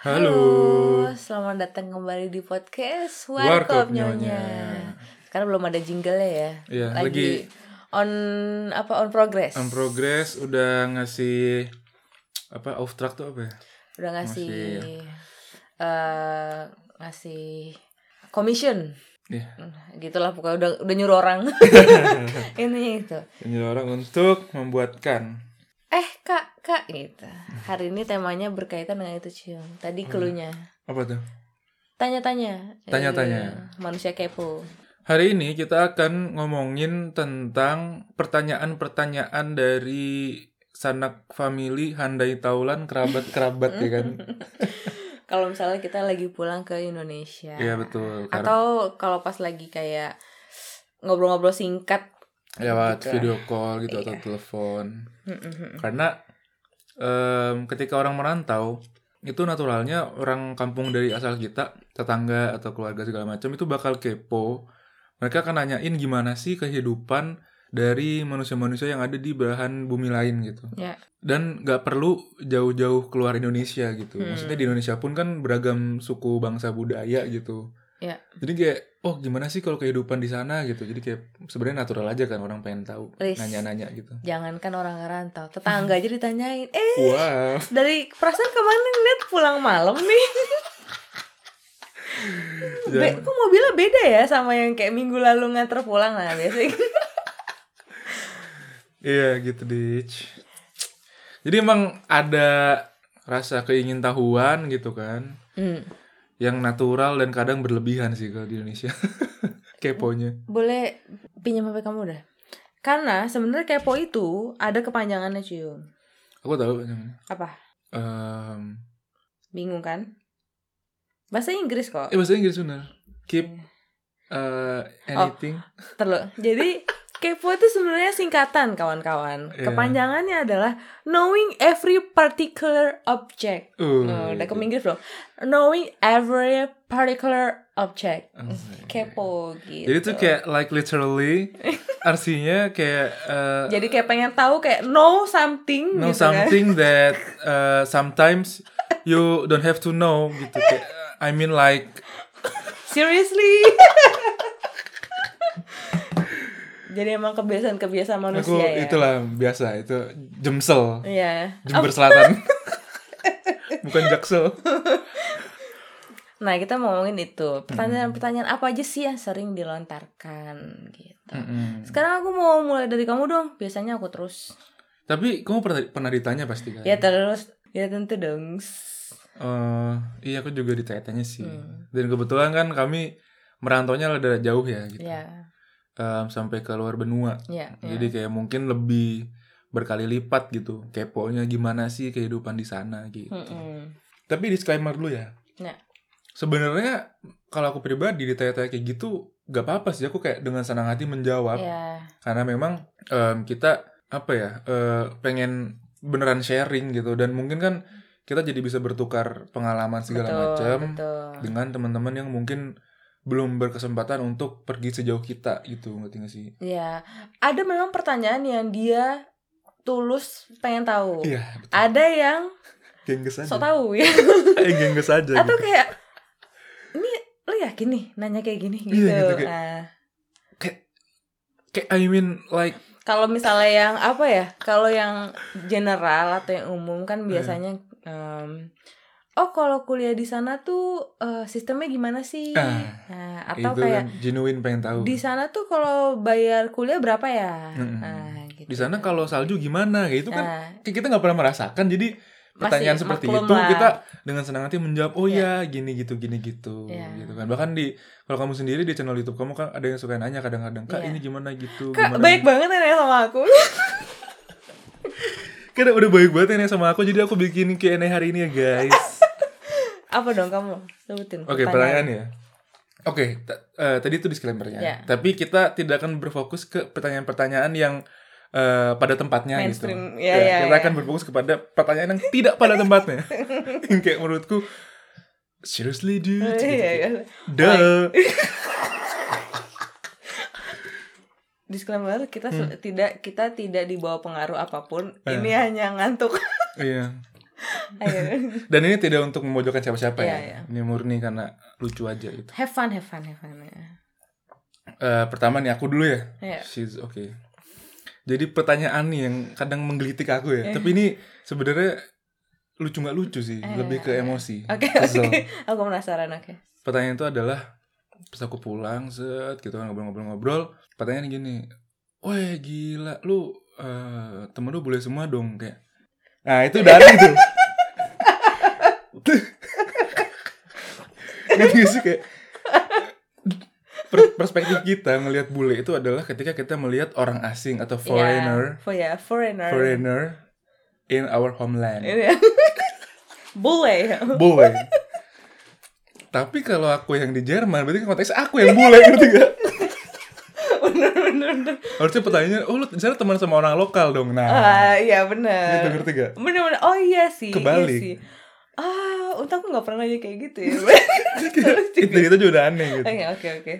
Halo. selamat datang kembali di podcast Warkop Nyonya. Nyonya. Sekarang belum ada jingle ya. Iya, lagi, lagi- on apa on progress. On progress udah ngasih apa off track tuh apa ya? Udah ngasih Masih. eh ngasih commission. Iya. Gitulah pokoknya udah udah nyuruh orang. Intinya itu. Ini orang untuk membuatkan. Eh, Kak, Kak gitu. Hari ini temanya berkaitan dengan itu, Cium. Tadi cluenya. Apa tuh? Tanya-tanya. Tanya-tanya. Iya, manusia kepo. Hari ini kita akan ngomongin tentang pertanyaan-pertanyaan dari sanak family, handai taulan, kerabat-kerabat ya kan? Kalau misalnya kita lagi pulang ke Indonesia. Iya betul. Karena Atau kalau pas lagi kayak ngobrol-ngobrol singkat. Lewat gitu. video call gitu atau Iya. telepon. Mm-mm. Karena em, ketika orang merantau itu naturalnya orang kampung dari asal kita, tetangga atau keluarga segala macam itu bakal kepo. Mereka akan nanyain gimana sih kehidupan dari manusia-manusia yang ada di belahan bumi lain gitu. Ya. Dan nggak perlu jauh-jauh keluar Indonesia gitu. Hmm. Maksudnya di Indonesia pun kan beragam suku bangsa budaya gitu. Ya. Jadi kayak oh gimana sih kalau kehidupan di sana gitu. Jadi kayak sebenarnya natural aja kan orang pengen tahu, nanya-nanya gitu. Jangankan orang ngerantau, tetangga aja ditanyain. Eh, Wow. dari perasaan ke mana ngeliat pulang malam nih? Be, kok mobilnya beda ya sama yang kayak minggu lalu nganter pulang lah biasanya. Iya gitu Ditch. Jadi emang ada rasa keingintahuan gitu kan Hmm. Yang natural dan kadang berlebihan sih kalau di Indonesia Keponya Boleh pinjam HP kamu dah. Karena sebenarnya kepo itu ada kepanjangannya cium. Aku tahu namanya. Apa? Em, Bingung kan? Bahasa Inggris kok. Eh bahasa Inggris bener Keep uh, anything Terus. Jadi kepo itu sebenarnya singkatan kawan-kawan. Iya. Kepanjangannya adalah knowing every particular object. Uh, Oh, udah ke Inggris belum? Knowing every particular object. Oh, Kepo gitu. Jadi tuh kayak like literally Artinya kayak uh, Jadi kayak pengen tahu kayak know something know gitu kan. something that uh, sometimes you don't have to know gitu kayak I mean like Seriously. Jadi emang kebiasaan-kebiasaan aku manusia ya. itulah biasa itu jemsel Iya. Jember Selatan bukan Jaksel Nah, kita mau ngomongin itu. Pertanyaan-pertanyaan apa aja sih yang sering dilontarkan gitu. Mm-mm. Sekarang aku mau mulai dari kamu dong. Biasanya aku terus. tapi kamu pernah pernah ditanya pasti kan Ya terus. Ya tentu dong. Eh, iya aku juga ditanya sih Hmm. dan kebetulan kan kami merantaunya ada jauh ya gitu Ya, Em, sampai ke luar benua ya. ya. jadi kayak mungkin lebih berkali lipat gitu keponya gimana sih kehidupan di sana gitu Mm-mm. tapi disclaimer dulu ya Ya. sebenarnya kalau aku pribadi ditanya-tanya kayak gitu gak apa-apa sih aku kayak dengan senang hati menjawab Ya, karena memang em, kita apa ya eh, pengen beneran sharing gitu dan mungkin kan kita jadi bisa bertukar pengalaman segala macam dengan teman-teman yang mungkin belum berkesempatan untuk pergi sejauh kita gitu ngerti gak sih Ya, ada memang pertanyaan yang dia tulus pengen tahu. iya betul. Ada yang gengges aja sok tahu ya. eh gengges aja Atau gitu. kayak ini lo yakin nih nanya kayak gini Iya, gitu. gitu, kayak- Nah, kayak I mean like kalau misalnya yang apa ya? Kalau yang general atau yang umum kan biasanya em, oh kalau kuliah di sana tuh eh, sistemnya gimana sih? Ah, Nah, atau itu kayak kan genuine pengen tahu di sana tuh kalau bayar kuliah berapa ya? Mm-mm. Nah, gitu. di sana kalau salju gimana kayak itu kan Nah, kita nggak pernah merasakan jadi pertanyaan Masih seperti itu lah. kita dengan senang hati menjawab oh Iya. ya gini gitu gini gitu Iya. gitu kan bahkan di kalau kamu sendiri di channel YouTube kamu kan ada yang suka nanya kadang-kadang kak Iya. ini gimana gitu Kak, gimana baik gitu." banget ya sama aku. Karena udah baik banget ini sama aku jadi aku bikin Q&A hari ini ya guys apa dong kamu? Sebutin. oke pertanyaan ya Oke, ta- eh, tadi itu disclaimernya. Ya. Tapi kita tidak akan berfokus ke pertanyaan-pertanyaan yang eh, pada tempatnya Mainstream. gitu. Ya, ya, kita ya. akan berfokus kepada pertanyaan yang tidak pada tempatnya. yang kayak menurutku seriously dude. Oh, gitu, iya, iya. Duh. disclaimer kita se- tidak kita tidak dibawa pengaruh apa pun Eh. ini hanya ngantuk Iya. Ayo. Dan ini tidak untuk memojokkan siapa-siapa Iya, ya. iya. Ini murni karena lucu aja gitu. Have fun, have fun, have fun. ya. Eh, pertama nih aku dulu ya. Iya. She's okay. Jadi pertanyaan nih yang kadang menggelitik aku ya. Eh. Tapi ini sebenarnya lucu nggak lucu sih, Eh, lebih ke eh. emosi. Oke, Kesel. oke. Aku penasaran, oke. Pertanyaan itu adalah pas aku pulang set gitu kan ngobrol-ngobrol-ngobrol, pertanyaan gini, "Woi, gila, lu eh, temen lu boleh semua dong kayak." Nah, itu udah aneh tuh. Ngerti gak sih kayak per- perspektif kita ngelihat bule itu adalah ketika kita melihat orang asing atau foreigner, Yeah, for ya, foreigner. foreigner in our homeland. Ini. Bule. Bule. Tapi kalau aku yang di Jerman, berarti konteks aku yang bule, ngerti gak? Harusnya pertanyaannya, oh lu di sana teman sama orang lokal dong. Nah, Ah, iya bener. gitu ngerti gak? Bener, bener. Oh iya sih. Kebalik. Iya sih. Ah, untung aku gak pernah nanya kayak gitu ya. itu itu juga udah aneh gitu. Oke, oke, oke.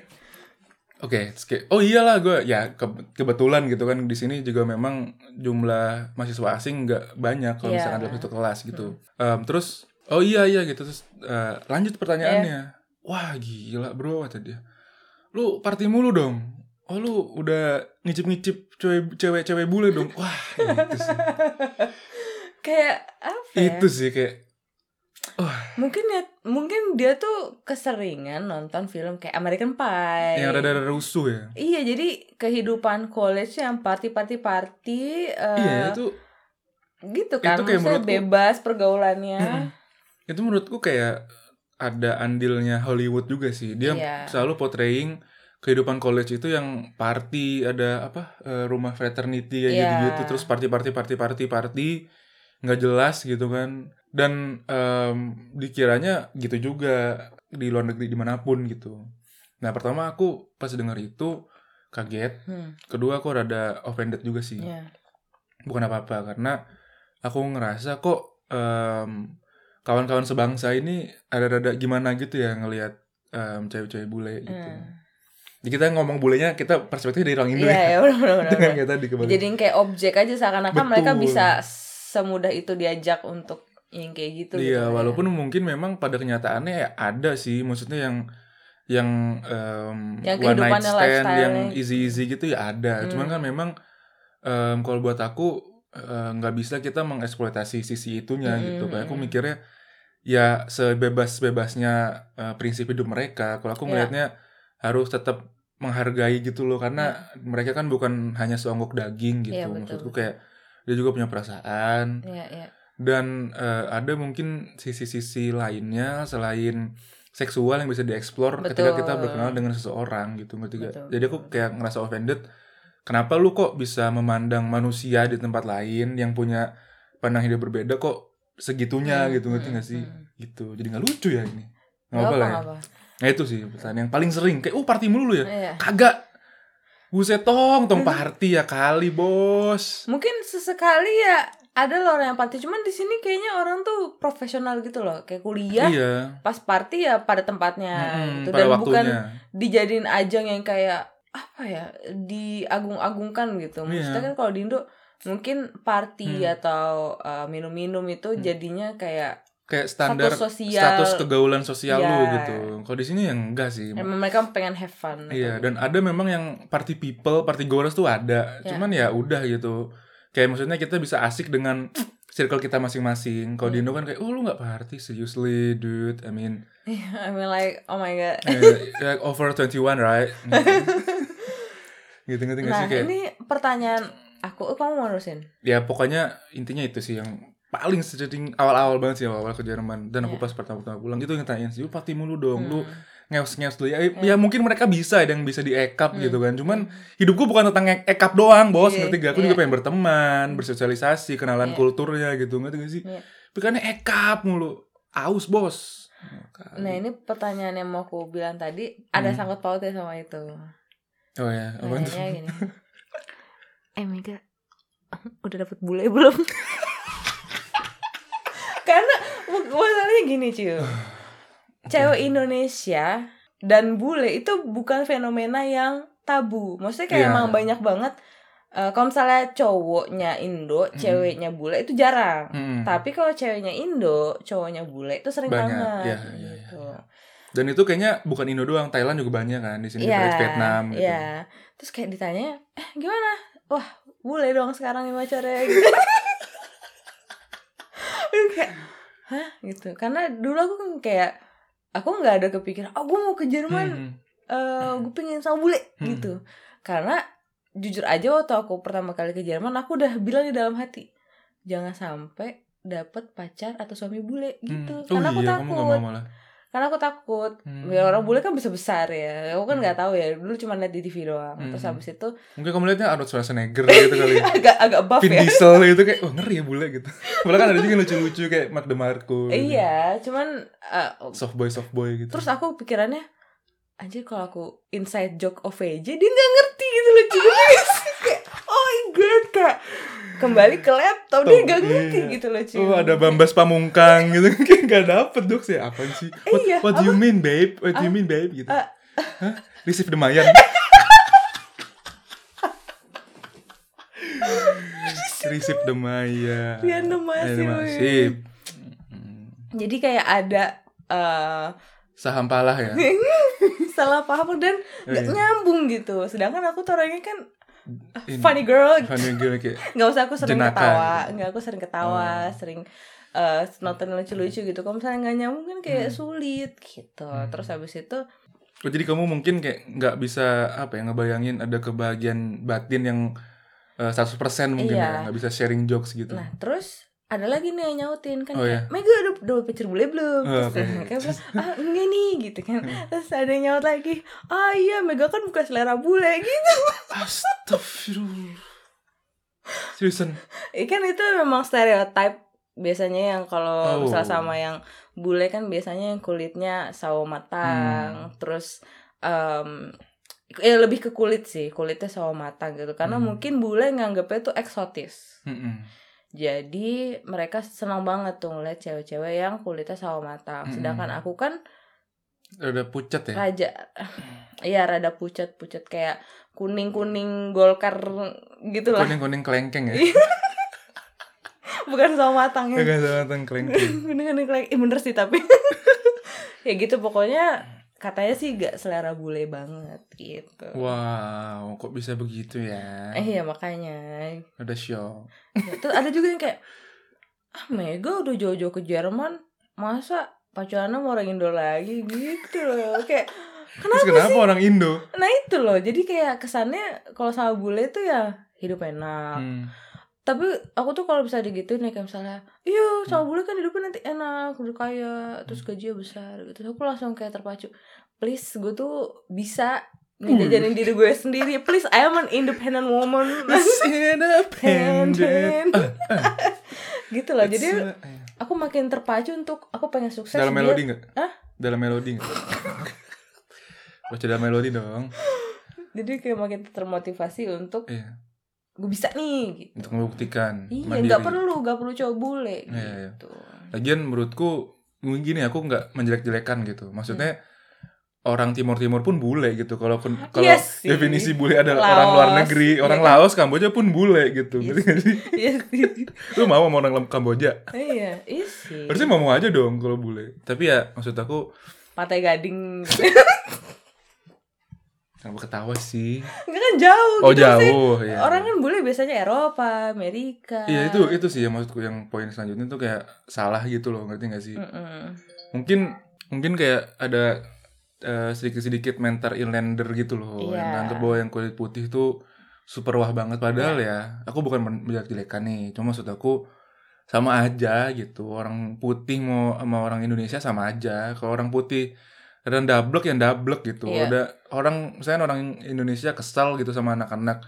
Oke, oh iyalah gue ya ke- kebetulan gitu kan di sini juga memang jumlah mahasiswa asing nggak banyak kalau Iya. misalkan dalam satu kelas gitu. Em, terus oh iya iya gitu terus eh, lanjut pertanyaannya. Wah gila bro kata dia. Lu party mulu dong. Oh lu udah ngicip-ngicip cewek cewek cewek bule dong. Wah itu sih. Kayak apa ya? itu sih kayak Mungkin ya, mungkin dia tuh keseringan nonton film kayak American Pie. yang rada-rada rusuh ya. Iya, jadi kehidupan college yang party-party-party eh, iya itu gitu kan. itu kayak menurutku- bebas pergaulannya. itu menurutku kayak ada andilnya Hollywood juga sih. Dia Iya. selalu portraying kehidupan college itu yang party, ada apa eh, rumah fraternity kayak Iya. gitu-gitu, terus party party party party party nggak jelas gitu kan. Dan em, dikiranya gitu juga di luar negeri di mana pun gitu. Nah pertama aku pas dengar itu kaget. Hmm, Kedua aku rada offended juga sih iya. bukan apa-apa karena aku ngerasa kok em, kawan-kawan sebangsa ini ada rada gimana gitu ya ngelihat em, cewek-cewek bule gitu. Hmm. Jadi kita ngomong bulenya kita perspektif dari orang Indo Iya, ya. ya, benar benar benar. Dengan kayak tadi. Jadi kayak objek aja seakan-akan mereka bisa semudah itu diajak untuk yang kayak gitu. gitu Iya, kan ya. walaupun mungkin memang pada kenyataannya ya ada sih, maksudnya yang yang em, Yang one night stand yang lifestyle-nya. easy-easy gitu ya ada. Cuman Hmm. kan memang em, kalau buat aku eh, nggak bisa kita mengeksploitasi sisi itunya Hmm, gitu. Kayak aku mikirnya ya sebebas-bebasnya eh, prinsip hidup mereka. Kalau aku Ya. melihatnya harus tetap menghargai gitu loh karena mereka kan bukan hanya seonggok daging gitu. Betul, Maksudku kayak dia juga punya perasaan Iya, iya. dan eh, ada mungkin sisi-sisi lainnya selain seksual yang bisa dieksplor ketika kita berkenal dengan seseorang gitu ngerti gak? Betul, Jadi aku kayak ngerasa offended. Kenapa lu kok bisa memandang manusia di tempat lain yang punya pandang hidup berbeda kok segitunya Hmm, gitu ngerti hmm, gak sih? hmm. Gitu. Jadi nggak lucu ya ini. Nggak apa lah ya. apa-apa. Nah itu sih pertanyaan yang paling sering kayak oh party mulu lu ya. Iya. Kagak. Buset tong, tong party ya kali bos. Mungkin sesekali ya ada loh orang yang party cuman di sini kayaknya orang tuh profesional gitu loh kayak kuliah Iya. pas party ya pada tempatnya Mm-mm, gitu pada dan waktunya. bukan dijadiin ajang yang kayak apa ya diagung-agungkan gitu maksudnya Iya. kan kalau di Indo mungkin party Hmm. atau uh, minum-minum itu Hmm. jadinya kayak kayak standar status sosial status kegaulan sosial lu Iya. gitu. Kalau di sini yang enggak sih. emang mereka pengen have fun Iya, gitu. dan ada memang yang party people, party goers tuh ada. Ya. Cuman ya udah gitu. Kayak maksudnya kita bisa asik dengan circle kita masing-masing. Kalau di Iya. Indo kan kayak, oh lu nggak party, seriously, dude. I mean, I mean like oh my god eh, like over 21, right? gitu ngerti nggak nah sih kayak? ini pertanyaan aku oh, kamu mau nerusin Ya pokoknya intinya itu sih yang paling sering awal-awal banget sih awal-awal ke Jerman dan aku Iya. pas pertama-tama pulang itu yang tanyain sih, lu party mulu dong, lu Hmm. ngeus-ngeus dulu ya, Iya. ya mungkin mereka bisa ada yang bisa diekap Hmm. gitu kan cuman hidupku bukan tentang ekap doang bos Iya, ngerti gak aku iya. juga pengen berteman bersosialisasi kenalan Iya. kulturnya gitu ngerti gak sih Iya. bukannya ekap mulu aus bos nah ini pertanyaan yang mau aku bilang tadi ada Hmm. sangkut pautnya sama itu oh ya apa gini. Eh Mega, udah dapet bule belum? Karena masalahnya gini cuy. Cewek Indonesia dan bule itu bukan fenomena yang tabu. Maksudnya kayak Iya. emang banyak banget Eh, kalau misalnya cowoknya Indo, Mm-mm. ceweknya bule itu jarang. Mm-mm. Tapi kalau ceweknya Indo, cowoknya bule itu sering Banyak, banget. iya, iya, gitu. Dan itu kayaknya bukan Indo doang, Thailand juga banyak kan di sini Iya, Vietnam gitu. Iya. Terus kayak ditanya, eh gimana? Wah, bule dong sekarang nih pacarnya gitu. kayak, hah gitu. Karena dulu aku kan kayak, aku nggak ada kepikiran, oh gue mau ke Jerman, Hmm, eh gue pengen sama bule Hmm. gitu. Karena jujur aja waktu aku pertama kali ke Jerman, aku udah bilang di dalam hati, jangan sampai dapet pacar atau suami bule hmm. gitu. Oh Karena aku iya, kamu takut. Karena aku takut. Hmm. Ya orang bule kan bisa besar ya. Aku kan Hmm. nggak tahu ya. Dulu cuma lihat di TV doang. Terus Hmm. habis itu Mungkin kamu lihatnya Arnold Schwarzenegger gitu kali ya. agak agak buff Vin ya. Diesel gitu kayak, wah ngeri ya bule gitu. Malah kan ada juga lucu-lucu kayak Mark DeMarco. gitu. Iya, cuman uh, Soft boy, soft boy gitu. terus aku pikirannya anjir kalau aku inside joke OVJ dia nggak ngerti gitu lucu banget. Kayak, oh my god kak kembali ke laptop dia nggak ngerti iya. gitu lucu Oh ada Bambas Pamungkang gitu kayak gak dapet dok sih apa sih? What, Iya, what do you mean babe? What do you mean babe gitu? Ah. Hah? Receive the Mayan. Receive the Maya. Rian the Masif. Rian the Masif. Hmm. jadi kayak ada uh, Saham palah ya. salah paham dan nggak Iya. nyambung gitu sedangkan aku tuh orangnya kan Ini, funny girl Funny girl kayak nggak usah aku sering Jenaka ketawa gitu. nggak aku sering ketawa Oh. sering eh, nonton lucu-lucu gitu kalau misalnya nggak nyambung kan kayak Hmm. sulit gitu Hmm. terus habis itu Oh, jadi kamu mungkin kayak nggak bisa apa ya ngebayangin ada kebahagiaan batin yang eh, 100% mungkin Iya. ya nggak bisa sharing jokes gitu. nah terus ada lagi nih yang nyautin kan Oh, kayak Mega udah udah pacar bule belum Oh, terus oke. kayak bilang ah enggak nih gitu kan terus ada yang nyaut lagi ah iya Mega kan bukan selera bule gitu Astagfirullah. Seriusan. Ikan itu memang stereotype biasanya yang kalau Oh. misalnya sama yang bule kan biasanya yang kulitnya sawo matang Hmm. terus em ya lebih ke kulit sih kulitnya sawo matang gitu karena Hmm. mungkin bule nganggapnya tuh eksotis Mm-mm. Jadi mereka senang banget tuh ngeliat cewek-cewek yang kulitnya sawo matang Hmm. sedangkan aku kan Udah pucat ya. raja iya rada pucat-pucat kayak kuning-kuning golkar gitu lah Kuning-kuning kelengkeng ya. bukan sawo matang ya Agak sama kelengkeng. Bener-bener kayak eh, bener sih tapi ya gitu pokoknya katanya sih gak selera bule banget gitu. Wow, kok bisa begitu ya? Eh iya makanya. Ada show. Terus ada juga yang kayak ah Mega udah jauh-jauh ke Jerman masa pacaran sama orang Indo lagi gitu loh kayak Terus kenapa orang Indo? nah itu loh jadi kayak kesannya kalau sama bule tuh ya hidup enak Hmm. Tapi aku tuh kalau bisa digituin ya kayak misalnya iya sama bule kan hidupnya nanti enak udah kaya terus gajinya besar gitu aku langsung kayak terpacu please gue tuh bisa ngejajanin diri gue sendiri please I am an independent woman independent. Independent. gitu loh jadi uh, aku makin terpacu untuk aku pengen sukses dalam melodi nggak? Hah? Dalam melodi nggak? Baca dalam melodi dong. jadi kayak makin termotivasi untuk Iya, gue bisa nih gitu untuk membuktikan. iya mandiri. nggak perlu nggak perlu coba bule Iya, iya. gitu Lagian menurutku mungkin gini aku nggak menjelek-jelekan gitu. Maksudnya Hmm. orang timur timur pun bule gitu. Kalau kalau Yes sih. definisi bule adalah Laos, orang luar negeri, iya orang kan? Laos, Kamboja pun bule gitu. Yes. Sih? iya sih Lu mau sama orang Kamboja? iya iya sih Harusnya mau mau aja dong kalau bule. Tapi ya maksud aku Pantai Gading kenapa ketawa sih? Enggak kan jauh Oh gitu sih. jauh ya. Orang kan bule biasanya Eropa, Amerika. Iya itu itu sih yang maksudku yang poin selanjutnya tuh kayak salah gitu loh ngerti gak sih? Mm-mm. Mungkin mungkin kayak ada eh, sedikit-sedikit mental inlander gitu loh Iya. yang nganggep bahwa yang kulit putih tuh super wah banget padahal ya aku bukan men- menjelek-jelekan nih cuma maksud aku sama aja gitu orang putih mau sama orang Indonesia sama aja kalau orang putih yang dablek yang dablek gitu Iya. ada orang misalnya orang Indonesia kesal gitu sama anak-anak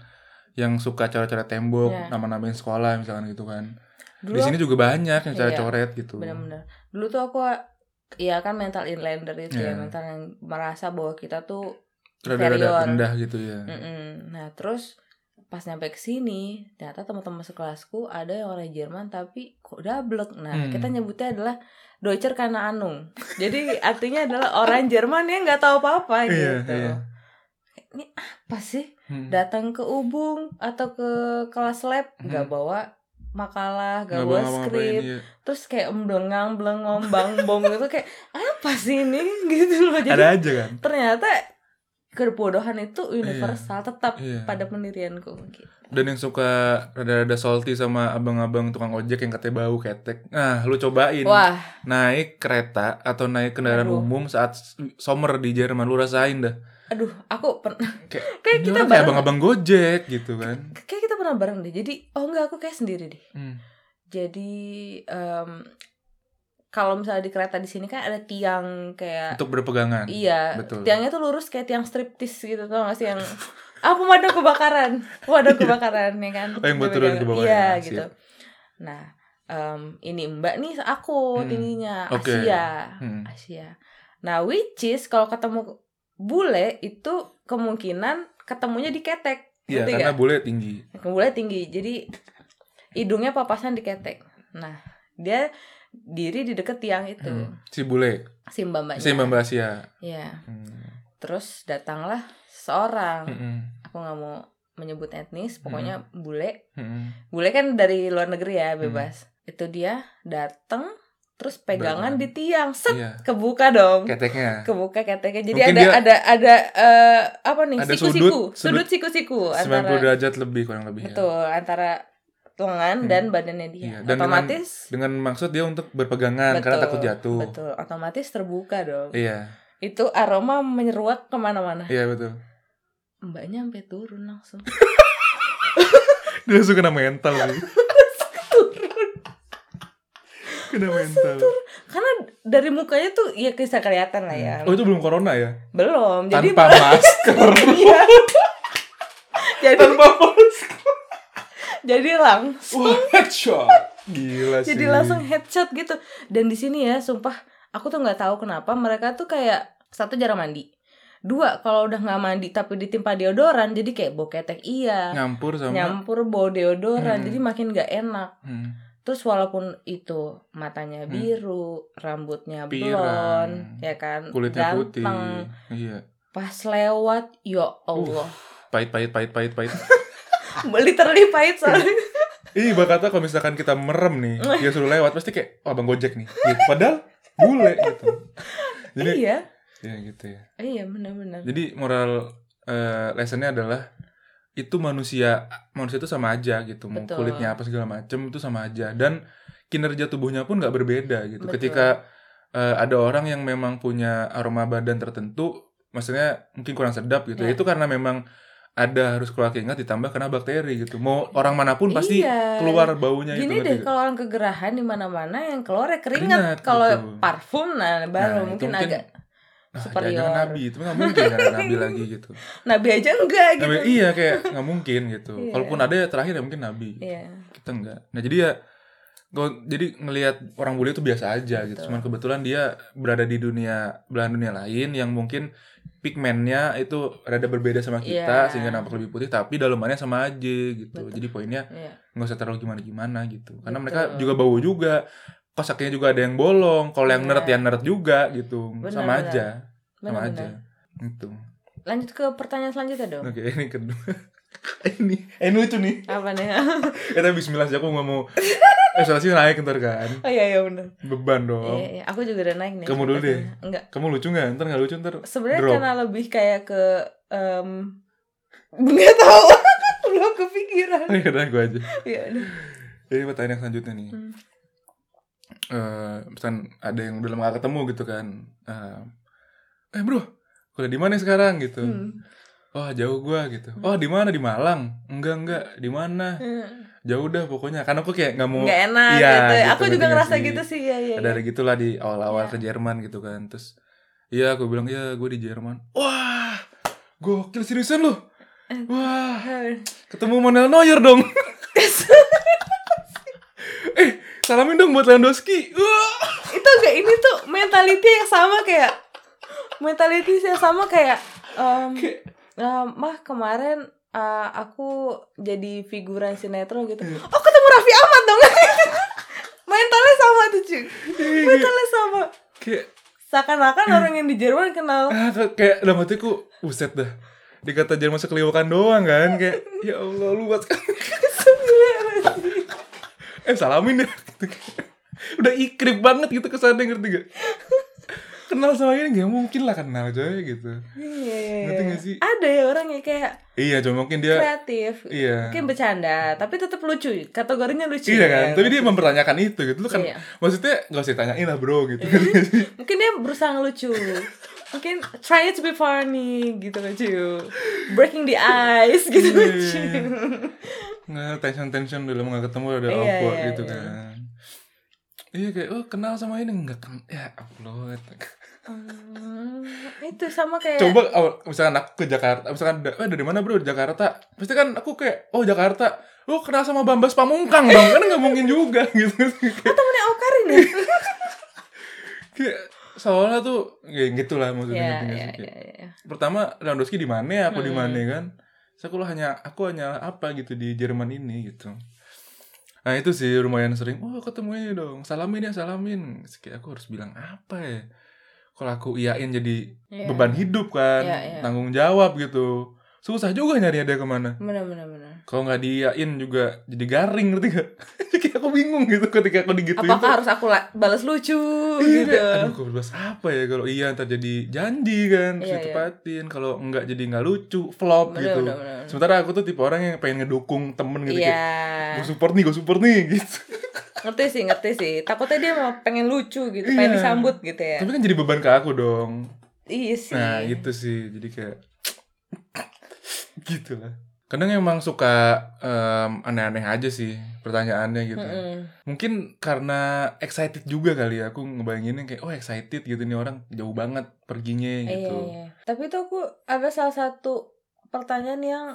yang suka coret-coret tembok Iya. nama-namain sekolah misalkan gitu kan Dulu di sini juga banyak yang Iya. coret-coret gitu benar-benar. Dulu tuh aku Iya kan mental inlander itu ya Iya. mental yang merasa bahwa kita tuh rada-rada rendah gitu ya Mm-mm. Nah terus pas nyampe ke sini ternyata teman-teman sekelasku ada yang orang Jerman tapi kok dablek. Nah Hmm. kita nyebutnya adalah Deutscher karena Anung. Jadi artinya adalah orang Jerman yang nggak tahu apa-apa Iya, gitu. iya. Ini apa sih Hmm. datang ke Ubung atau ke kelas lab nggak Hmm. bawa makalah nggak Nggak bawa skrip iya. terus kayak blengang blengong bang bong gitu kayak apa sih ini gitu loh jadi Ada aja kan. ternyata kebodohan itu universal tetap Iya. pada pendirianku gitu. Dan yang suka rada-rada salty sama abang-abang tukang ojek yang katanya bau ketek. Nah, lu cobain wah naik kereta atau naik kendaraan Aduh. umum saat summer di Jerman lu rasain dah. aduh aku pernah Kayak, Kayak kita kayak bareng. abang-abang Gojek gitu kan. kayak kita pernah bareng deh jadi oh enggak aku kayak sendiri deh Hmm. jadi em, kalau misalnya di kereta di sini kan ada tiang kayak Untuk berpegangan. iya betul. tiangnya tuh lurus kayak tiang striptis gitu tau gak sih yang ah pemadam kebakaran pemadam kebakaran ya kan Oh, yang buat turun ke bawah iya ya, gitu siap. nah em, ini mbak nih aku Hmm, tingginya oke. Asia Hmm. Asia nah which is kalau ketemu bule itu kemungkinan ketemunya di ketek Iya, karena nggak? bule tinggi. bule tinggi jadi hidungnya papasan di ketek nah dia diri di deket tiang itu Hmm. Si bule, si mbak mbaknya si Mbak Mbak Asia. ya Hmm. terus datanglah seorang Hmm. aku nggak mau menyebut etnis pokoknya bule Hmm. bule kan dari luar negeri ya bebas itu dia datang terus pegangan di tiang set Iya. kebuka dong Keteknya. kebuka keteknya jadi Mungkin ada dia- ada ada eh, apa nih siku-siku sudut- siku-siku 90 antara derajat lebih kurang lebih ya. betul antara lengan Hmm. dan badannya dia Iya, dan otomatis Dengan maksud dia untuk berpegangan karena Betul, takut jatuh. betul otomatis terbuka dong Iya, itu aroma menyeruak ke mana-mana iya betul. mbaknya sampai turun langsung Dia langsung kena mental nih. kena mental. karena dari mukanya tuh ya bisa kelihatan lah ya Oh itu belum corona ya? belum jadi Tanpa masker. Iya. jadi Tanpa masker. Jadi langsung Wah, headshot. Gila sih. jadi langsung headshot gitu dan di sini ya sumpah aku tuh nggak tahu kenapa mereka tuh kayak satu jarang mandi dua kalau udah nggak mandi tapi ditimpa deodoran jadi kayak bau ketek iya nyampur sama nyampur bau deodoran Hmm. jadi makin nggak enak Hmm, terus walaupun itu matanya Hmm. biru rambutnya Pirang. blon ya kan kulitnya putih. ganteng Iya. pas lewat ya Allah Pahit pahit pahit pahit pahit. literally pahit soalnya Ih, kata kalau misalkan kita merem nih, dia suruh lewat pasti kayak, oh abang gojek nih. Gitu. Padahal bule gitu. Jadi, iya ya gitu ya. iya benar-benar Jadi moral eh, lessonnya adalah itu manusia manusia itu sama aja gitu. Mau Betul. kulitnya apa segala macem itu sama aja dan kinerja tubuhnya pun nggak berbeda gitu. Betul. Ketika eh, ada orang yang memang punya aroma badan tertentu, maksudnya mungkin kurang sedap gitu. Ya. Itu karena memang ada harus keluar keringat ditambah kena bakteri gitu. Mau orang mana pun pasti Iya. keluar baunya Gini itu. deh, kalau orang kegerahan di mana-mana yang keluar ya keringat. Keringat, Kalau betul. parfum nah baru Nah, mungkin, mungkin agak Nah, superior. jangan nabi itu nggak mungkin karena nabi lagi gitu. nabi aja enggak gitu. Nabi, iya kayak nggak mungkin gitu. Iya. Kalaupun ada ya terakhir ya mungkin nabi. Iya. Kita enggak. Nah jadi ya gua- jadi ngelihat orang bule itu biasa aja gitu. Betul. Cuman kebetulan dia berada di dunia belahan dunia lain yang mungkin pigmennya itu rada berbeda sama kita Iya. sehingga nampak lebih putih tapi dalamannya sama aja gitu. Betul. Jadi poinnya Iya. nggak usah terlalu gimana-gimana gitu. Karena Betul. mereka juga bau juga. Kos kakinya juga ada yang bolong. Kalau yang Iya. nerd ya nerd juga gitu. Benar, sama benar. aja. Sama Benar-benar. aja. Gitu. Lanjut ke pertanyaan selanjutnya dong. Oke, ini kedua. Ini, eh, ini lucu nih. Apa nih? Kita bismillah aja aku nggak mau Evaluasi naik ntar kan oh iya iya benar. Beban dong Iya, iya, aku juga udah naik nih. Kamu dulu deh. Enggak. Kamu lucu nggak? Ntar nggak lucu ntar Sebenarnya Drop. karena lebih kayak ke em nggak tahu. Belum kepikiran. Ya udah gue aja Iya udah. Jadi pertanyaan selanjutnya nih Hmm. eh Misalkan ada yang udah lama gak ketemu gitu kan Eh, eh bro Kuliah di mana sekarang gitu Hmm. Wah jauh gua gitu. Oh di mana? Di Malang? Enggak enggak. Di mana? Hmm. Jauh dah pokoknya. Karena aku kayak nggak mau Nggak enak Iya, gitu. gitu, Aku juga ngerasa sih? gitu sih. Ya ya. ada ada gitulah di awal-awal Iya. ke Jerman gitu kan. Terus iya aku bilang iya gue di Jerman. Wah gokil seriusan lu. Wah ketemu Manuel Neuer dong. Eh salamin dong buat Lewandowski. Itu enggak ini tuh mentality yang sama kayak mentality yang sama kayak em, eh, mah kemarin eh, aku jadi figuran sinetron gitu. Iya. oh ketemu Raffi Ahmad dong. Mentalnya sama tuh cuy mentalnya sama. Kayak seakan-akan orang yang di Jerman kenal. Ah, kayak dalam hatiku buset dah. Dikata Jerman sekeliwakan doang kan kayak ya Allah luas kan eh salamin ya. Gitu. udah ikrip banget gitu kesannya ngerti gak kenal sama ini gak mungkin lah kenal coy gitu Iya, iya, Ngerti iya. gak sih? Ada ya orang yang kayak iya cuma mungkin dia kreatif. iya Mungkin bercanda, tapi tetap lucu. Kategorinya lucu. iya kan ya. tapi dia mempertanyakan itu gitu lu kan Iya. maksudnya gak usah tanyain lah bro gitu Mungkin dia berusaha ngelucu. Mungkin try it to be funny gitu lucu. Breaking the ice gitu Iya, lucu. iya. nggak tension tension dulu nggak ketemu udah Iya, awkward iya, gitu iya. kan iya kayak oh kenal sama ini nggak kan ya Allah Hmm, itu sama kayak coba awal misalkan aku ke Jakarta misalkan eh, dari mana bro? Di Jakarta. Pasti kan aku kayak oh Jakarta. Oh kenal sama Bambas Pamungkang dong. Kan nggak mungkin juga gitu. Oh temennya Okarin ya? kayak soalnya tuh ya gitulah maksudnya Iya, ngerti nggak iya, sih? Kayak, iya, iya. pertama Lewandowski di mana aku di Hmm. mana kan? Terus aku hanya aku hanya apa gitu di Jerman ini gitu. Nah itu sih lumayan sering oh ketemu ini dong salamin ya salamin. Kayak aku harus bilang apa ya kalau aku iyain jadi Iya. beban hidup kan Iya, iya. tanggung jawab gitu susah juga nyari dia ke mana Bener, bener, bener. kalau nggak diiyain juga jadi garing ngerti gak kayak aku bingung gitu ketika aku digituin Apakah harus aku la- balas lucu Iya, gitu? kayak, aduh aku bahas apa ya kalau iya ntar jadi janji kan terus Iya, iya. ditepatin kalau enggak jadi nggak lucu flop Bener, gitu bener, bener. sementara aku tuh tipe orang yang pengen ngedukung temen gitu kayak Iya. gue support nih gue support nih gitu Ngerti sih, ngerti sih. Takutnya dia mau pengen lucu gitu, pengen Iya. disambut gitu ya. tapi kan jadi beban ke aku dong Iya sih. nah gitu sih jadi kayak gitu lah kadang emang suka em, aneh-aneh aja sih pertanyaannya gitu Mm-mm. mungkin karena excited juga kali ya aku ngebayanginnya kayak oh excited gitu nih orang jauh banget perginya Iya, gitu iya. Tapi itu aku ada salah satu pertanyaan yang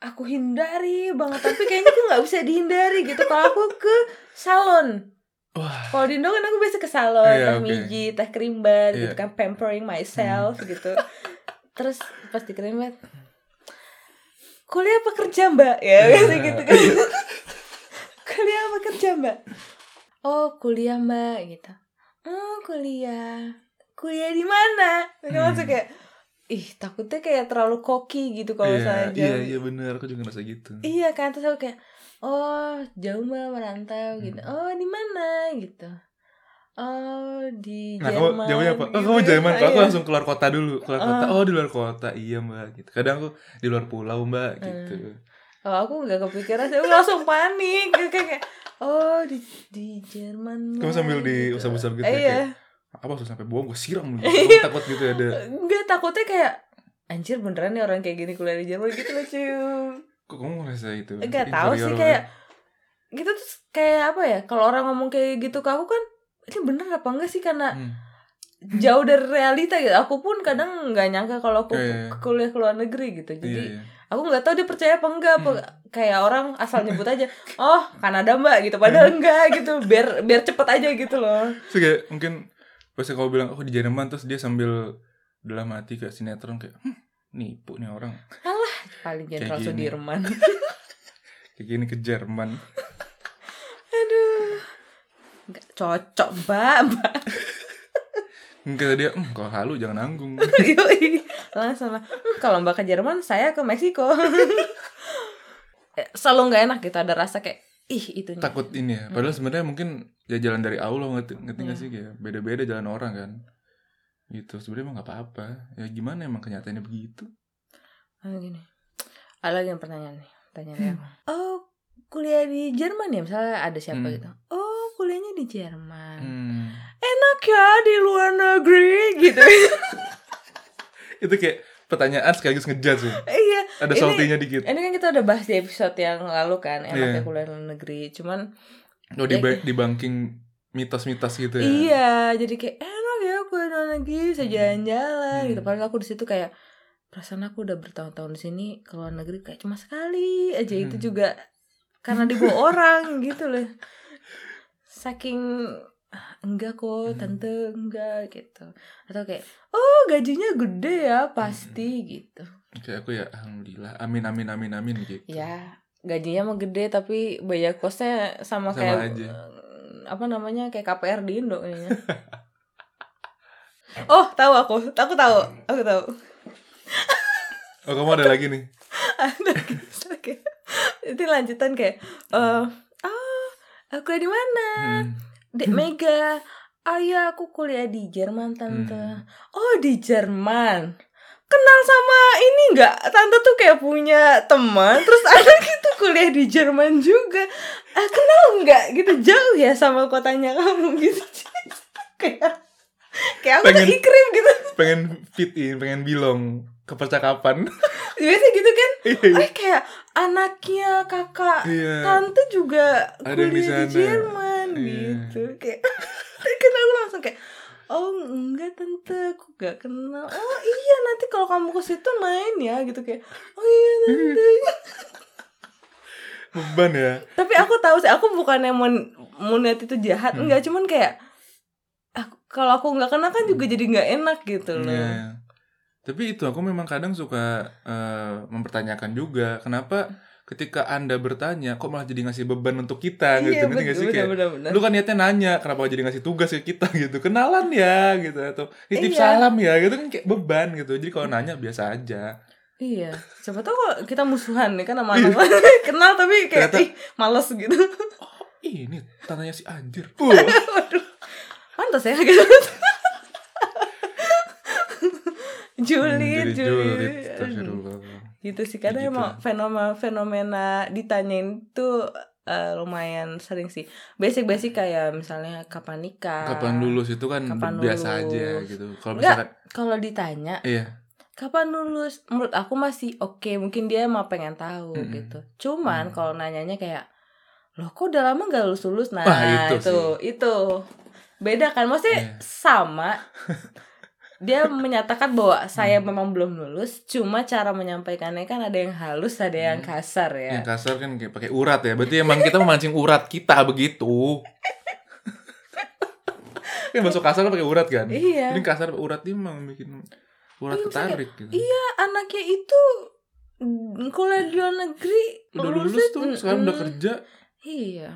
aku hindari banget. Tapi kayaknya aku nggak bisa dihindari gitu. Kalau aku ke salon. Kalau di Indo kan aku biasa ke salon, Iya, teh oke. mijit, teh krimbat gitu Iya. kan, pampering myself gitu. Terus pas di krimbat, kuliah apa kerja mbak? Ya Iya. biasa gitu kan. kuliah apa kerja mbak? Oh kuliah mbak gitu. Oh kuliah. Kuliah di mana? Terus Hmm. langsung kayak, ih takutnya kayak terlalu koki gitu kalau iya, misalnya iya jauh. iya bener aku juga ngerasa gitu Iya kan terus aku kayak oh jauh mbak merantau gitu. Hmm. Oh di mana gitu. Oh di nah kamu Jerman. jawabnya apa oh gitu. kamu Jerman kalau aku Iya. langsung keluar kota dulu keluar kota Ah. oh di luar kota iya mbak gitu kadang aku di luar pulau mbak gitu Oh aku nggak kepikiran sih, aku langsung panik kayak kayak oh di di Jerman. kamu sambil di gitu. usap-usap gitu Eh, ya Iya. kayak apa usah sampai buang gue siram Aku takut gitu ada Enggak takutnya kayak anjir beneran nih orang kayak gini kuliah di Jerman gitu loh cuy. kok kamu ngerasa itu Enggak tahu sih kayak gitu tuh kayak apa ya? Kalau orang ngomong kayak gitu ke aku kan ini bener apa enggak sih karena Hmm. jauh dari realita gitu. Aku pun kadang nggak nyangka kalau aku Iya, iya. kuliah ke luar negeri gitu. Jadi iya iya aku nggak tahu dia percaya apa enggak apa Hmm. kayak orang asal nyebut aja oh Kanada mbak gitu padahal enggak gitu biar biar cepet aja gitu loh Terus kayak mungkin pas kamu bilang aku di Jerman terus dia sambil dalam hati kayak sinetron kayak hm, nipu nih orang. Paling Kayak jenderal. Sudirman. Kayak gini ke Jerman. Aduh. Nggak cocok mbak mbak. Enggak dia, hm, kalau halu jangan nanggung. Langsung lah "Hmm, kalau mbak ke Jerman saya ke Meksiko. Eh, selalu nggak enak gitu ada rasa kayak ih itu Takut ini ya. Padahal sebenarnya mungkin ya jalan dari Allah ngerti, ngerti nggak Iya. sih kayak beda-beda jalan orang kan. Gitu. Sebenarnya emang nggak apa-apa. Ya gimana emang kenyataannya begitu. Ah, gini ada lagi yang pertanyaan nih pertanyaan aku oh kuliah di Jerman ya misalnya ada siapa Hmm. gitu oh kuliahnya di Jerman Hmm. enak ya di luar negeri gitu Itu kayak pertanyaan sekaligus ngejudge ya. iya Ada saltinya dikit. ini kan kita udah bahas di episode yang lalu kan enaknya Iya. kuliah di luar negeri cuman Oh di, di banking mitos-mitos gitu ya. iya jadi kayak enak ya kuliah di luar negeri bisa Hmm. jalan-jalan Hmm. gitu padahal aku di situ kayak perasaan aku udah bertahun-tahun di sini ke luar negeri kayak cuma sekali aja itu Hmm. juga karena dibawa orang gitu loh saking "Ah, enggak kok Hmm. tante enggak gitu atau kayak oh gajinya gede ya pasti Hmm. gitu Kayak aku ya alhamdulillah. Amin amin amin amin gitu. ya gajinya mah gede tapi bayar kosnya sama, Sama kayak aja. eh, apa namanya kayak KPR di Indo kayaknya oh tahu aku aku tahu aku tahu Oh kamu ada lagi nih. ada kayak itu lanjutan kayak eh ah aku di mana Hmm. Dek Mega ah ya aku kuliah di Jerman tante. Hmm. oh di Jerman? Kenal sama ini nggak? Tante tuh kayak punya teman terus anak itu kuliah di Jerman juga. Ah kenal nggak? Gitu jauh ya sama kotanya kamu gitu. Kayak kayak aku tuh Pengen- ikrim gitu. Pengen fit in, pengen belong ke percakapan. biasa gitu kan Iya, iya. eh kayak anaknya kakak Iya. tante juga Ada di kuliah di, sana. Jerman Iya. gitu kayak kan aku langsung kayak oh enggak tante aku gak kenal oh iya nanti kalau kamu ke situ main ya gitu kayak oh iya tante Beban ya. tapi aku tahu sih aku bukan yang niat itu jahat Hmm. enggak cuman kayak aku, kalau aku nggak kenal kan juga jadi nggak enak gitu loh Iya. Tapi itu aku memang kadang suka eh, mempertanyakan juga kenapa ketika anda bertanya kok malah jadi ngasih beban untuk kita gitu. Iya ngerti nggak sih betul kayak benar benar. Lu kan niatnya nanya kenapa jadi ngasih tugas ke kita? gitu. Kenalan ya gitu. Atau titip Iya. salam ya gitu kan kayak beban gitu. Jadi kalau nanya biasa aja. Iya, siapa tahu kalau kita musuhan nih kan sama anak kenal tapi kayak Ternyata- ih males gitu. oh ini tandanya si anjir. Waduh, pantas ya gitu. Hmm, Julid, jadi julid. Gitu sih kadang Gitu. emang fenomena-fenomena ditanyain tuh eh, lumayan sering sih. Basic-basic kayak misalnya kapan nikah. kapan lulus itu kan Kapan biasa lulus. aja gitu kalau misalkan Kalau ditanya iya kapan lulus menurut aku masih oke mungkin dia emang pengen tahu Mm-mm. gitu cuman Mm. kalau nanyanya kayak loh kok udah lama gak lulus lulus nah Wah, itu itu itu beda kan maksudnya Iya. sama dia menyatakan bahwa saya Hmm. memang belum lulus cuma cara menyampaikannya kan ada yang halus ada yang Hmm. kasar ya. Yang kasar kan kayak pakai urat ya. Berarti emang kita memancing urat kita begitu. Kan masuk kasar kan pakai urat kan? Iya. Ini kasar urat? Ini emang bikin urat Iya, ketarik gitu. iya anaknya itu kuliah di luar negeri udah lulus tuh sekarang udah kerja. Iya.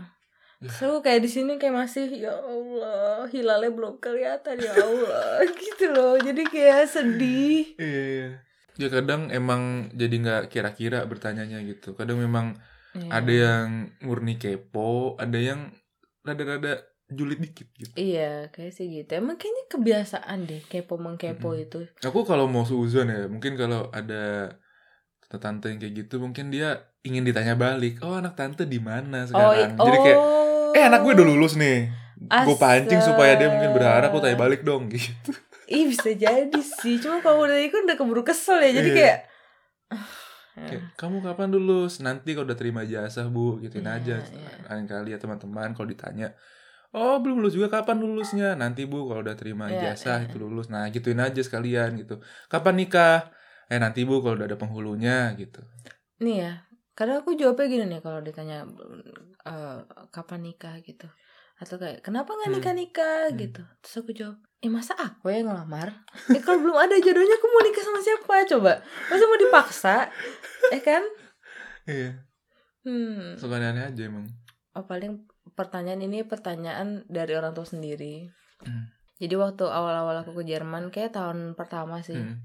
So kayak di sini kayak masih ya Allah hilalnya belum kelihatan ya Allah gitu loh. Jadi kayak sedih. iya iya ya kadang emang jadi nggak kira-kira bertanyanya gitu kadang memang Iya. ada yang murni kepo ada yang rada-rada julid dikit gitu Iya kayak sih gitu. Emang kayaknya kebiasaan deh kepo mengkepo Mm-mm. itu. Aku kalau mau suzon ya, mungkin kalau ada tante yang kayak gitu, mungkin dia ingin ditanya balik. Oh anak tante di mana sekarang? oh, Jadi kayak, oh. Eh anak gue udah lulus nih. Gue pancing supaya dia mungkin berharap aku tanya balik dong gitu. Ih bisa jadi sih. Cuma kalau udah ikut udah keburu kesel ya. Jadi Iya. kayak. Kayak, kamu kapan lulus? Nanti kalau udah terima jasa bu, gituin Iya, aja. iya. Lain kali ya teman-teman kalau ditanya. Oh belum lulus juga kapan lulusnya? Nanti bu kalau udah terima Iya, ijazah iya. itu lulus. Nah gituin aja sekalian gitu. Kapan nikah? Eh nanti bu kalau udah ada penghulunya gitu. Nih ya. Kadang aku jawabnya gini nih kalau ditanya eh, kapan nikah gitu. Atau kayak kenapa nggak Hmm. nikah nikah Hmm. gitu. Terus aku jawab, eh masa aku yang ngelamar? Eh kalau belum ada jodohnya aku mau nikah sama siapa coba? Masa mau dipaksa? Eh kan? Iya. Hmm. Suka aneh aja emang. Oh paling pertanyaan ini pertanyaan dari orang tua sendiri. Hmm. Jadi waktu awal-awal aku ke Jerman kayak tahun pertama sih. Hmm.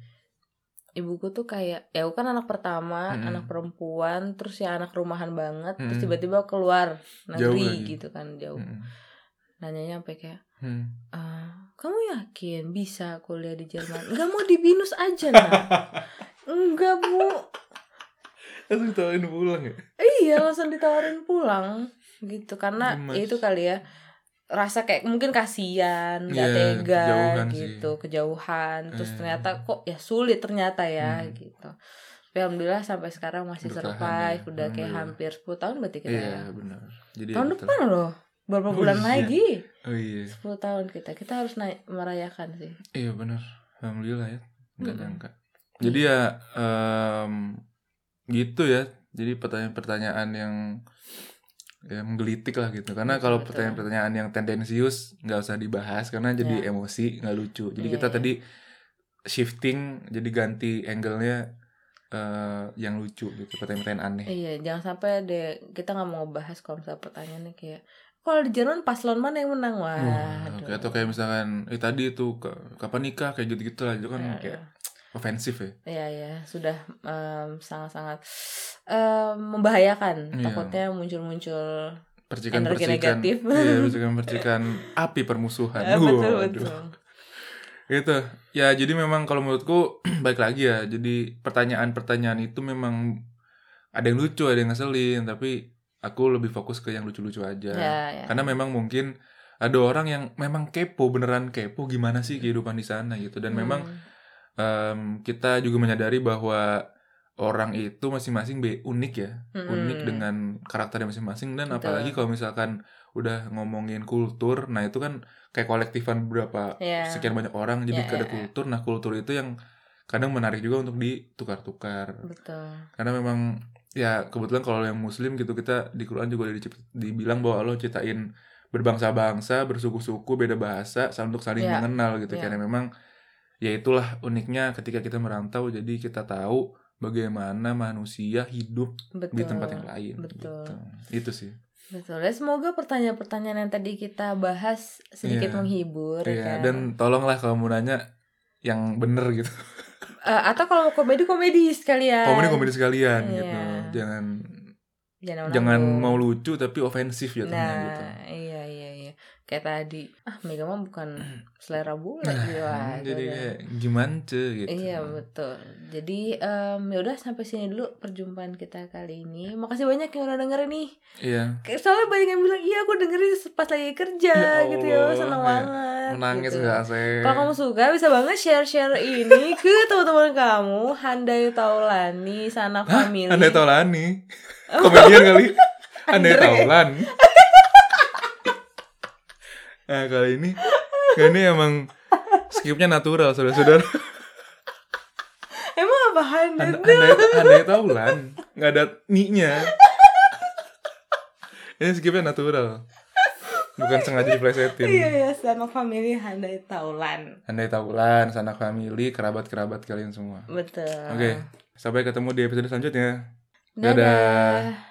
Ibuku tuh kayak ya aku kan anak pertama, Mm-mm. anak perempuan, terus ya anak rumahan banget, terus Mm-mm. tiba-tiba keluar negeri gitu kan jauh. Mm-mm. Nanyanya sampai kayak Hmm. "Ah, kamu yakin bisa kuliah di Jerman? Enggak mau di binus aja nah. Enggak bu. Langsung ditawarin pulang ya? Iya langsung ditawarin pulang gitu karena ya itu kali ya rasa kayak mungkin kasihan nggak Iya, tega kejauhan sih. gitu kejauhan terus Iya. ternyata kok ya sulit ternyata ya Hmm. gitu tapi alhamdulillah sampai sekarang masih Bertahan survive ya, udah kayak hampir 10 tahun berarti kita Iya ya benar. Jadi tahun ya depan loh beberapa Oh, bulan iya. lagi Oh iya. 10 tahun kita kita harus naik merayakan sih Iya benar. Alhamdulillah ya. Enggak Mm-mm. nyangka. Jadi ya em, gitu ya. Jadi pertanyaan-pertanyaan yang ya menggelitik lah gitu. Karena Betul, kalau pertanyaan-pertanyaan yang tendensius nggak usah dibahas karena jadi Ya. emosi nggak lucu. Jadi Iya, kita iya. tadi shifting jadi ganti angle-nya eh, yang lucu gitu. Pertanyaan-pertanyaan aneh. iya jangan sampai deh kita nggak mau ngebahas kalau misalnya pertanyaannya kayak kalau di Jerman paslon mana yang menang wah kayak- atau kayak misalkan eh tadi itu kapan nikah kayak gitu-gitu lah itu kan Ya, kayak ofensif ya. Iya ya sudah em, sangat-sangat em, membahayakan. Iya. Takutnya muncul-muncul Percikan Energi percikan. negatif. Iya, percikan percikan api permusuhan. Eh, betul Waduh. betul. Gitu. Ya, jadi memang kalau menurutku baik lagi ya. Jadi pertanyaan-pertanyaan itu memang ada yang lucu, ada yang ngeselin, tapi aku lebih fokus ke yang lucu-lucu aja. Ya, ya. Karena memang mungkin ada orang yang memang kepo, beneran kepo gimana sih kehidupan di sana gitu. Dan memang Hmm. em, kita juga menyadari bahwa orang itu masing-masing unik ya, Mm-mm. unik dengan karakternya masing-masing dan Betul. apalagi kalau misalkan udah ngomongin kultur, nah itu kan kayak kolektifan beberapa Iya. sekian banyak orang jadi Iya, ada iya, iya. kultur. Nah kultur itu yang kadang menarik juga untuk ditukar-tukar. betul. Karena memang ya kebetulan kalau yang Muslim gitu kita di Quran juga udah dibilang bahwa Allah ciptain berbangsa-bangsa, bersuku-suku, beda bahasa, untuk saling Iya, mengenal gitu. iya. Karena memang ya itulah uniknya ketika kita merantau jadi kita tahu bagaimana manusia hidup Betul. di tempat yang lain Betul. gitu. Itu sih. Betul. Ya, semoga pertanyaan-pertanyaan yang tadi kita bahas sedikit Iya. menghibur ya Iya, kan? dan tolonglah kalau mau nanya yang bener gitu. Eh, atau kalau mau komedi komedi sekalian. Komedi komedi sekalian Iya. gitu. Jangan Jangan, jangan menanggung. mau lucu tapi ofensif ya Nah, gitu. iya iya iya. Kayak tadi, ah Mega mah bukan selera bule Nah, gitu aja jadi udah. kayak gimana cuy gitu. Iya betul. Jadi em, ya udah sampai sini dulu perjumpaan kita kali ini. Makasih banyak yang udah dengerin nih. Iya. Soalnya banyak yang bilang iya aku dengerin pas lagi kerja Ya gitu ya, seneng kayak banget. Menangis gitu. nggak asik. Kalau kamu suka bisa banget share-share ini ke teman-teman kamu. Handai Taulani, Sanak Hah? Family. Andai Taulani. Komedian kali. Andai Andre. Nah kali ini kali ini emang skipnya natural saudara-saudara. Emang apa Handai? And- andai, andai Taulan nggak ada ni-nya. Ini skipnya natural. Bukan sengaja diplesetin. Iya ya, Sanak Family Handai Taulan. Andai Taulan, sanak family, kerabat-kerabat kalian semua. Betul. Oke, sampai ketemu di episode selanjutnya. Dadah. Dadah.